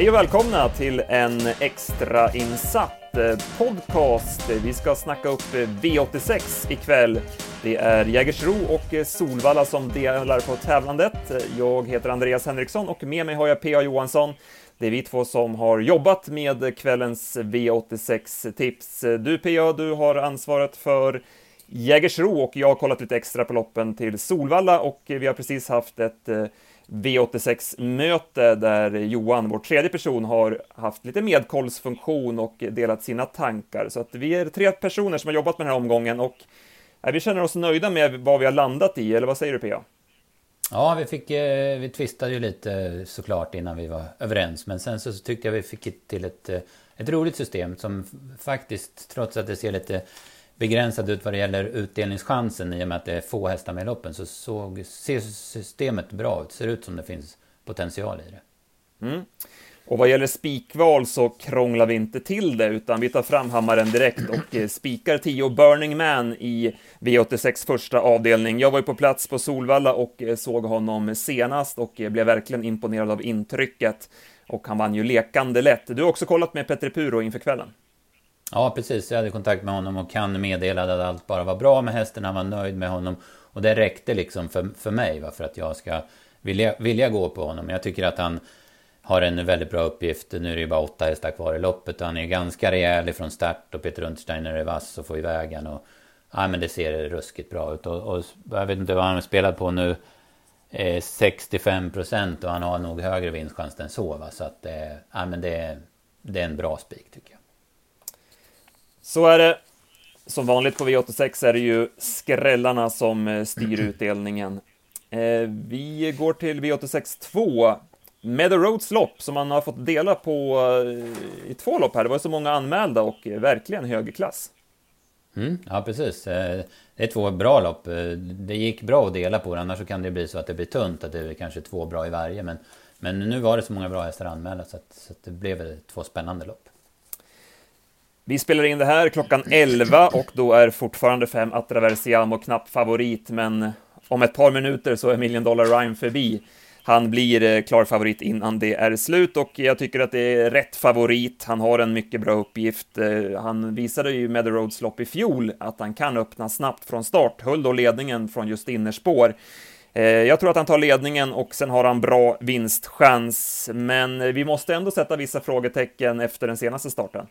Hej och välkomna till en extra insatt eh, podcast. Vi ska snacka upp eh, V86 ikväll. Det är Jägersro och eh, Solvalla som delar på tävlandet. Jag heter Andreas Henriksson och med mig har jag P.A. Johansson. Det är vi två som har jobbat med kvällens V86-tips. Du P.A. du har ansvaret för Jägersro och jag har kollat lite extra på loppen till Solvalla och vi har precis haft ett V86-möte där Johan, vår tredje person, har haft lite medkollsfunktion och delat sina tankar. Så att vi är tre personer som har jobbat med den här omgången och äh, vi känner oss nöjda med vad vi har landat i, eller vad säger du Pia? Ja, vi, fick, eh, vi twistade ju lite såklart innan vi var överens. Men sen så tyckte jag vi fick till ett, eh, ett roligt system som faktiskt, trots att det ser lite begränsad ut vad det gäller utdelningschansen i och med att det är få hästar med i loppen så såg, ser systemet bra ut. Ser ut som det finns potential i det. Mm. Och vad gäller spikval så krånglar vi inte till det, utan vi tar fram hammaren direkt och eh, spikar 10 Burning Man i V86 första avdelning. Jag var ju på plats på Solvalla och eh, såg honom senast och eh, blev verkligen imponerad av intrycket. Och han vann ju lekande lätt. Du har också kollat med Petter Puro inför kvällen. Ja, precis. Jag hade kontakt med honom och kan meddelade att allt bara var bra med hästen. Han var nöjd med honom. Och det räckte liksom för, för mig va, för att jag ska vilja, vilja gå på honom. Jag tycker att han har en väldigt bra uppgift. Nu är det ju bara åtta hästar kvar i loppet och han är ganska rejäl ifrån start och Peter Untersteiner är vass och får iväg han. Och, ja, men det ser ruskigt bra ut. Och, och jag vet inte vad han har spelat på nu. Eh, 65 procent och han har nog högre vinstchans än så. Va? Så att eh, ja, men det, det är en bra spik tycker jag. Så är det. Som vanligt på V86 är det ju skrällarna som eh, styr utdelningen. Eh, vi går till V86 2. Meadow Roads lopp som man har fått dela på eh, i två lopp här. Det var så många anmälda och verkligen hög klass. Mm, ja, precis. Det är två bra lopp. Det gick bra att dela på det, annars kan det bli så att det blir tunt, att det är kanske två bra i varje. Men, men nu var det så många bra hästar anmälda så, att, så att det blev två spännande lopp. Vi spelar in det här klockan 11 och då är fortfarande fem Atraversiamo knapp favorit, men om ett par minuter så är Million Dollar Rhyme förbi. Han blir eh, klar favorit innan det är slut och jag tycker att det är rätt favorit. Han har en mycket bra uppgift. Eh, han visade ju med The Roads lopp i fjol att han kan öppna snabbt från start, höll då ledningen från just innerspår. Eh, jag tror att han tar ledningen och sen har han bra vinstchans, men vi måste ändå sätta vissa frågetecken efter den senaste starten.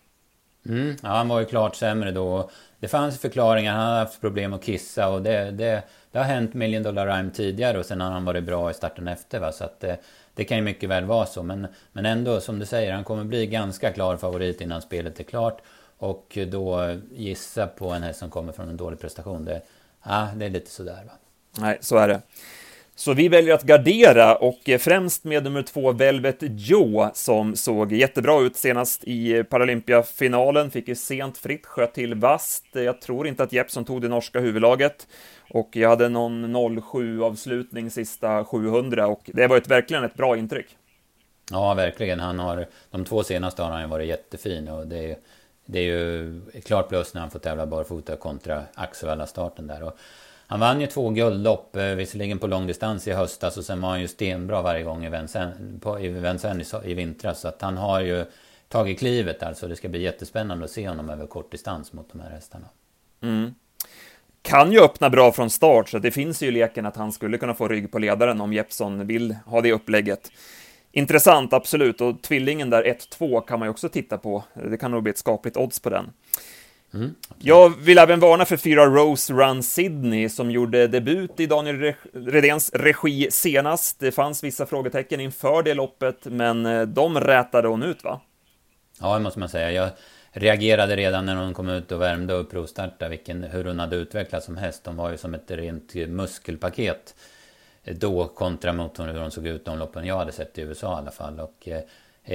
Mm, ja, han var ju klart sämre då. Det fanns förklaringar, han hade haft problem att kissa och det, det, det har hänt Million Dollar Rhyme tidigare och sen har han varit bra i starten efter. Va? Så att det, det kan ju mycket väl vara så. Men, men ändå, som du säger, han kommer bli ganska klar favorit innan spelet är klart. Och då gissa på en häst som kommer från en dålig prestation, det, ja, det är lite sådär. Va? Nej, så är det. Så vi väljer att gardera och eh, främst med nummer två Velvet Joe som såg jättebra ut senast i eh, Paralympiafinalen, fick ju sent fritt, sköt till vast. Jag tror inte att Jeppson tog det norska huvudlaget och jag hade någon 07 avslutning sista 700 och det var ett, verkligen ett bra intryck. Ja, verkligen. Han har, de två senaste har han ju varit jättefin och det är, det är ju klart plus när han får tävla barfota kontra Axevalla-starten där. Och han vann ju två guldlopp, eh, visserligen på långdistans i höstas och sen var han ju stenbra varje gång i Vincennes i, i vintras. Så att han har ju tagit klivet alltså. Det ska bli jättespännande att se honom över kort distans mot de här hästarna. Mm. Kan ju öppna bra från start, så det finns ju leken att han skulle kunna få rygg på ledaren om Jeppson vill ha det upplägget. Intressant, absolut, och tvillingen där 1-2 kan man ju också titta på. Det kan nog bli ett skapligt odds på den. Mm, okay. Jag vill även varna för fyra Rose Run Sydney som gjorde debut i Daniel Redéns regi senast. Det fanns vissa frågetecken inför det loppet, men eh, de rätade hon ut, va? Ja, det måste man säga. Jag reagerade redan när hon kom ut och värmde och provstartade vilken, hur hon hade utvecklats som häst. Hon var ju som ett rent muskelpaket då kontra mot hur hon såg ut de loppen jag hade sett i USA i alla fall. Och eh,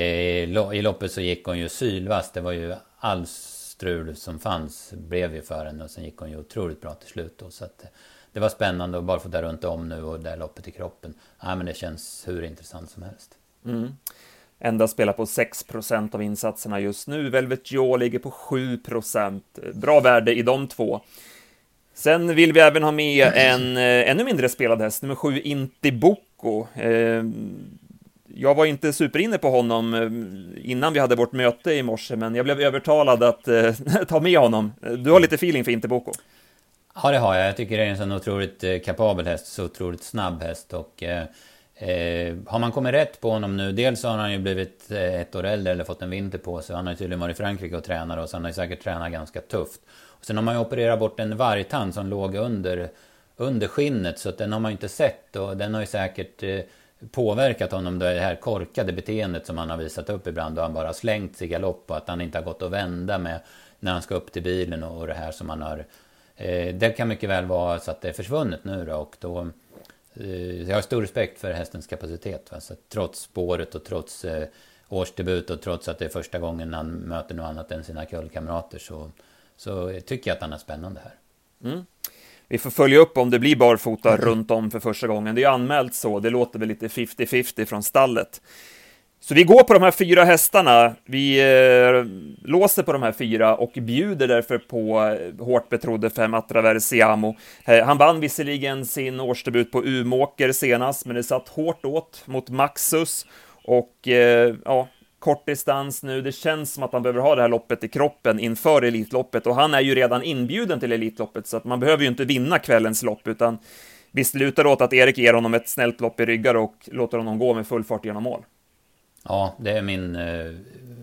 i loppet så gick hon ju sylvass. Det var ju alls strul som fanns blev ju för henne och sen gick hon ju otroligt bra till slut då. Så att eh, det var spännande att bara få där runt om nu och det loppet i kroppen. Ja, men det känns hur intressant som helst. Mm. Endast spelar på 6% av insatserna just nu. Velvet Joe ligger på 7% Bra värde i de två. Sen vill vi även ha med en eh, ännu mindre spelad häst, nummer 7 Intiboko. Eh, jag var inte superinne på honom eh, innan vi hade vårt möte i morse, men jag blev övertalad att eh, ta med honom. Du har lite feeling för Interboko? Ja, det har jag. Jag tycker det är en sån otroligt eh, kapabel häst, så otroligt snabb häst och eh, eh, har man kommit rätt på honom nu, dels har han ju blivit ett år äldre eller fått en vinter på sig. Han har ju tydligen varit i Frankrike och tränat och så han har ju säkert tränat ganska tufft. Och sen har man ju opererat bort en vargtand som låg under, under skinnet så att den har man ju inte sett och den har ju säkert eh, påverkat honom det här korkade beteendet som han har visat upp ibland då han bara slängt sig i galopp och att han inte har gått att vända med när han ska upp till bilen och det här som han har... Eh, det kan mycket väl vara så att det är försvunnet nu då och då Eh, jag har stor respekt för hästens kapacitet. Va? Så trots spåret och trots eh, årsdebut och trots att det är första gången han möter något annat än sina kullkamrater så, så tycker jag att han är spännande här. Mm. Vi får följa upp om det blir barfota mm. runt om för första gången. Det är anmält så, det låter väl lite 50-50 från stallet. Så vi går på de här fyra hästarna. Vi eh, låser på de här fyra och bjuder därför på eh, hårt betrodde fem Atraversiamo. Eh, han vann visserligen sin årsdebut på Umåker senast, men det satt hårt åt mot Maxus och eh, ja, kort distans nu. Det känns som att han behöver ha det här loppet i kroppen inför Elitloppet och han är ju redan inbjuden till Elitloppet så att man behöver ju inte vinna kvällens lopp utan visst lutar det åt att Erik ger honom ett snällt lopp i ryggar och låter honom gå med full fart genom mål. Ja, det är min, eh,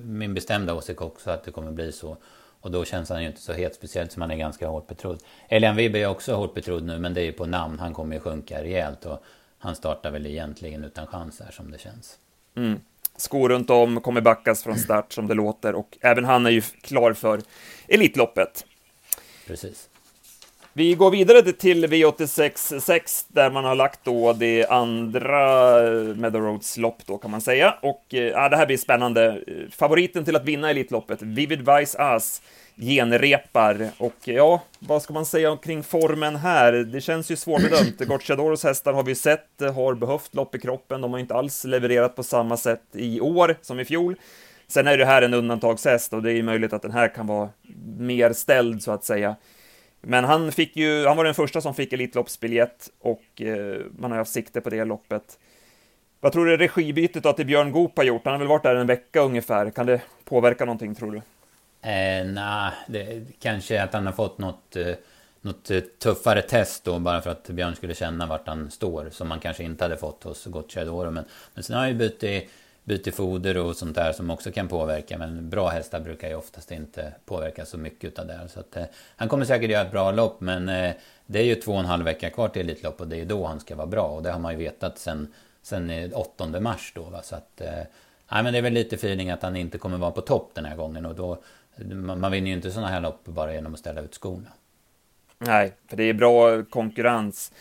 min bestämda åsikt också att det kommer bli så. Och då känns han ju inte så het, speciellt som han är ganska hårt betrodd. Elian Wibbe är också hårt betrodd nu, men det är ju på namn. Han kommer ju sjunka rejält och han startar väl egentligen utan chans här som det känns. Mm. Skor runt om, kommer backas från start som det låter och även han är ju klar för Elitloppet. Precis. Vi går vidare till V86 6 där man har lagt då det andra Meadow Roads lopp då kan man säga. Och eh, ja, det här blir spännande. Favoriten till att vinna Elitloppet, Vivid Vice As, genrepar. Och ja, vad ska man säga omkring formen här? Det känns ju svårbedömt. Gocciadoros hästar har vi sett, har behövt lopp i kroppen. De har inte alls levererat på samma sätt i år som i fjol. Sen är det här en undantagshäst och det är möjligt att den här kan vara mer ställd så att säga. Men han fick ju, han var den första som fick Elitloppsbiljett och eh, man har haft sikte på det loppet. Vad tror du regibytet då till Björn Goop har gjort? Han har väl varit där en vecka ungefär. Kan det påverka någonting tror du? Eh, Nej, det, kanske att han har fått något, eh, något eh, tuffare test då bara för att Björn skulle känna vart han står. Som man kanske inte hade fått hos Gocciadoro. Men, men sen har han ju bytt byter foder och sånt där som också kan påverka. Men bra hästar brukar ju oftast inte påverka så mycket av det. Så att, eh, han kommer säkert göra ett bra lopp men eh, det är ju två och en halv vecka kvar till Elitlopp och det är då han ska vara bra. Och det har man ju vetat sen, sen 8 mars då. Va? Så att, eh, nej, men det är väl lite feeling att han inte kommer vara på topp den här gången. Och då, man, man vinner ju inte sådana här lopp bara genom att ställa ut skorna. Nej, för det är bra konkurrens.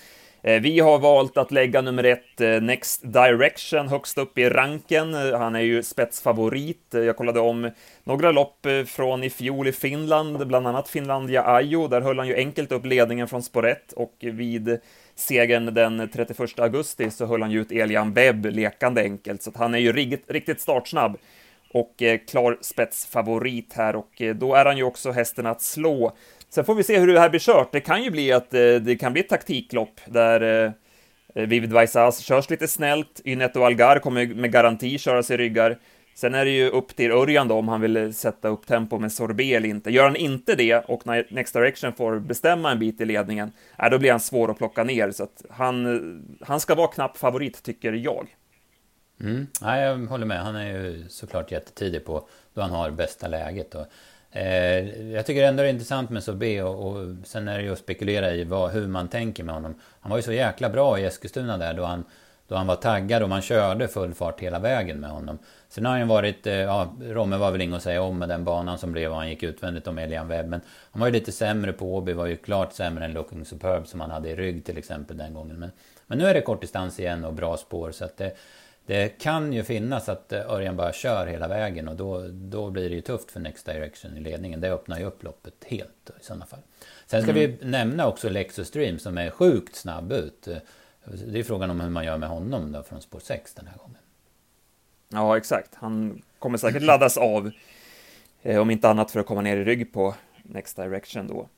Eh, vi har valt att lägga nummer ett, eh, Next Direction, högst upp i ranken. Eh, han är ju spetsfavorit. Jag kollade om några lopp från i fjol i Finland, bland annat Finlandia Ajo. Där höll han ju enkelt upp ledningen från spår 1 och vid segern den 31 augusti så höll han ju ut Elian Webb lekande enkelt, så att han är ju riktigt, riktigt startsnabb och eh, klar spetsfavorit här och eh, då är han ju också hästen att slå. Sen får vi se hur det här blir kört. Det kan ju bli att eh, det kan bli ett taktiklopp där Vivid Vaisas körs lite snällt. Ynet och Algar kommer med garanti köra sig ryggar. Sen är det ju upp till Örjan då om han vill sätta upp tempo med Sorbet eller inte. Gör han inte det och när Next Direction får bestämma en bit i ledningen, äh, då blir han svår att plocka ner. Så att han, han ska vara knapp favorit, tycker jag. Mm. Ja, jag håller med. Han är ju såklart jättetidig på då han har bästa läget. Och Eh, jag tycker ändå det är intressant med Sobé och, och sen är det ju att spekulera i vad, hur man tänker med honom. Han var ju så jäkla bra i Eskilstuna där då han, då han var taggad och man körde full fart hela vägen med honom. Sen har han ju varit, eh, ja, Romme var väl inget att säga om med den banan som blev och han gick utvändigt om Elian Webb. Men han var ju lite sämre på Åby, var ju klart sämre än Looking Superb som han hade i rygg till exempel den gången. Men, men nu är det kortdistans igen och bra spår så att det, det kan ju finnas att eh, Örjan bara kör hela vägen och då, då blir det ju tufft för Next Direction i ledningen. Det öppnar ju upp loppet helt i sådana fall. Sen ska mm. vi nämna också Lexus Stream som är sjukt snabb ut. Det är frågan om hur man gör med honom då från spår 6 den här gången. Ja, exakt. Han kommer säkert laddas av, eh, om inte annat för att komma ner i rygg på Next Direction då.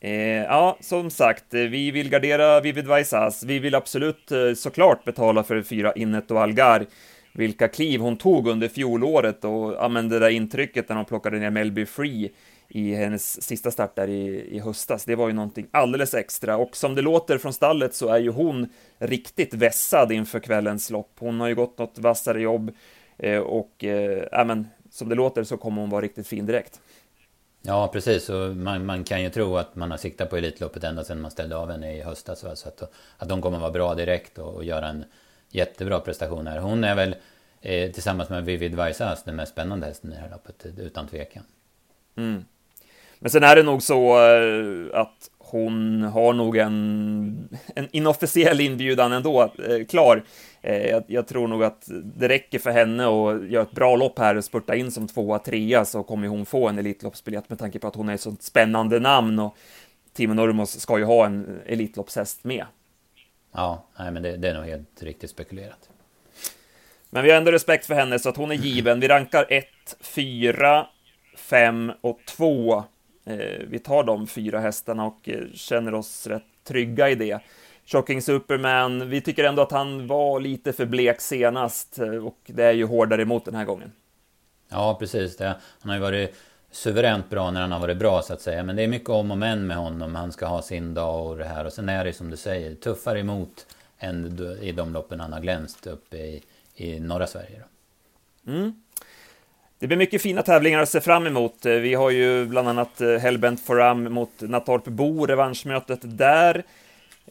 Eh, ja, som sagt, eh, vi vill gardera Vivid Vaisas. Vi vill absolut eh, såklart betala för fyra Innet och Algar. vilka kliv hon tog under fjolåret och ja, men det där intrycket när hon plockade ner Melby Free i hennes sista start där i, i höstas. Det var ju någonting alldeles extra och som det låter från stallet så är ju hon riktigt vässad inför kvällens lopp. Hon har ju gått något vassare jobb eh, och eh, men, som det låter så kommer hon vara riktigt fin direkt. Ja, precis. Och man, man kan ju tro att man har siktat på Elitloppet ända sedan man ställde av henne i höstas. Så att, att de kommer vara bra direkt och, och göra en jättebra prestation här. Hon är väl eh, tillsammans med Vivid Vaisas den mest spännande hästen i det här loppet, utan tvekan. Mm. Men sen är det nog så eh, att hon har nog en, en inofficiell inbjudan ändå eh, klar. Eh, jag, jag, tror nog att det räcker för henne att göra ett bra lopp här och spurta in som tvåa, trea så kommer hon få en Elitloppsbiljett med tanke på att hon är ett sånt spännande namn och Timo Nurmos ska ju ha en Elitloppshäst med. Ja, nej, men det, det är nog helt riktigt spekulerat. Men vi har ändå respekt för henne så att hon är given. Vi rankar 1, 4, 5 och 2 Eh, vi tar de fyra hästarna och eh, känner oss rätt trygga i det. Shocking Superman, vi tycker ändå att han var lite för blek senast eh, och det är ju hårdare emot den här gången. Ja, precis. Det. Han har ju varit suveränt bra när han har varit bra så att säga. Men det är mycket om och men med honom. Han ska ha sin dag och det här. Och sen är det som du säger, tuffare emot än i de loppen han har glänst uppe i, i norra Sverige. Då. Mm. Det blir mycket fina tävlingar att se fram emot. Eh, vi har ju bland annat eh, Hellbent Forum mot Natorp Bo, revanschmötet där.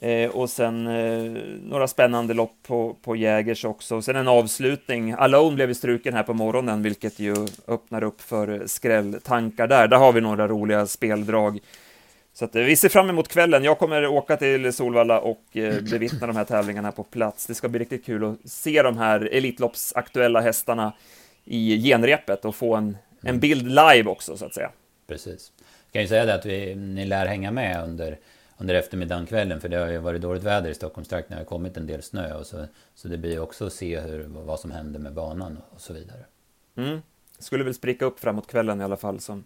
Eh, och sen eh, några spännande lopp på, på Jägers också. Och sen en avslutning. Alone blev struken här på morgonen, vilket ju öppnar upp för skrälltankar där. Där har vi några roliga speldrag. Så att, vi ser fram emot kvällen. Jag kommer åka till Solvalla och bevittna de här tävlingarna på plats. Det ska bli riktigt kul att se de här Elitloppsaktuella hästarna i genrepet och få en, en bild live också så att säga. Precis. Jag kan ju säga det att vi, ni lär hänga med under, under eftermiddagen, kvällen, för det har ju varit dåligt väder i Stockholmstrakten, det har kommit en del snö och så, så det blir också att se hur, vad som händer med banan och så vidare. Mm. Skulle väl spricka upp framåt kvällen i alla fall, som,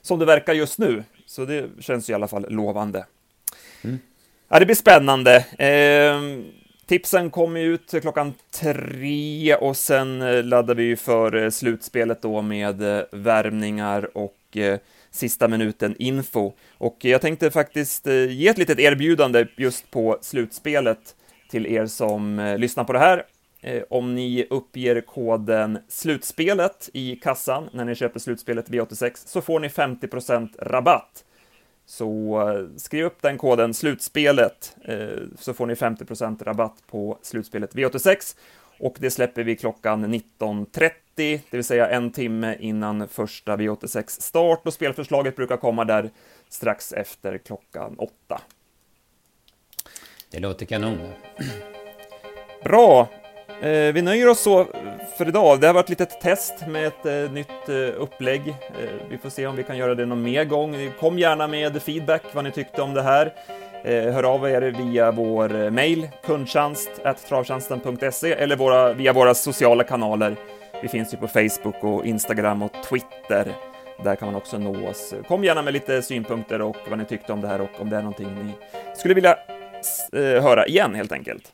som det verkar just nu, så det känns i alla fall lovande. Mm. Ja, det blir spännande. Eh, Tipsen kommer ut klockan tre och sen eh, laddar vi för eh, slutspelet då med eh, värmningar och sista minuten-info. Och jag tänkte faktiskt ge ett litet erbjudande just på slutspelet till er som lyssnar på det här. Om ni uppger koden slutspelet i kassan när ni köper slutspelet V86 så får ni 50% rabatt. Så eh, skriv upp den koden, slutspelet, eh, så får ni 50% rabatt på slutspelet V86 och det släpper vi klockan 19.30, det vill säga en timme innan första V86 start och spelförslaget brukar komma där strax efter klockan 8. Det låter kanon. Bra! Eh, vi nöjer oss så för idag. Det har varit ett litet test med ett eh, nytt eh, upplägg. Vi får se om vi kan göra det någon mer gång. Kom gärna med feedback vad ni tyckte om det här. Hör av er via vår mejl mail kundtjänst travtjänsten.se eller våra, via våra sociala kanaler. Vi finns ju på Facebook och Instagram och Twitter. Där kan man också nå oss. Kom gärna med lite synpunkter och vad ni tyckte om det här och om det är någonting ni skulle vilja höra igen helt enkelt.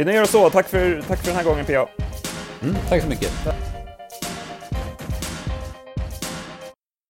Vi nöjer oss så. Tack för, tack för den här gången, PA. Mm, tack så mycket.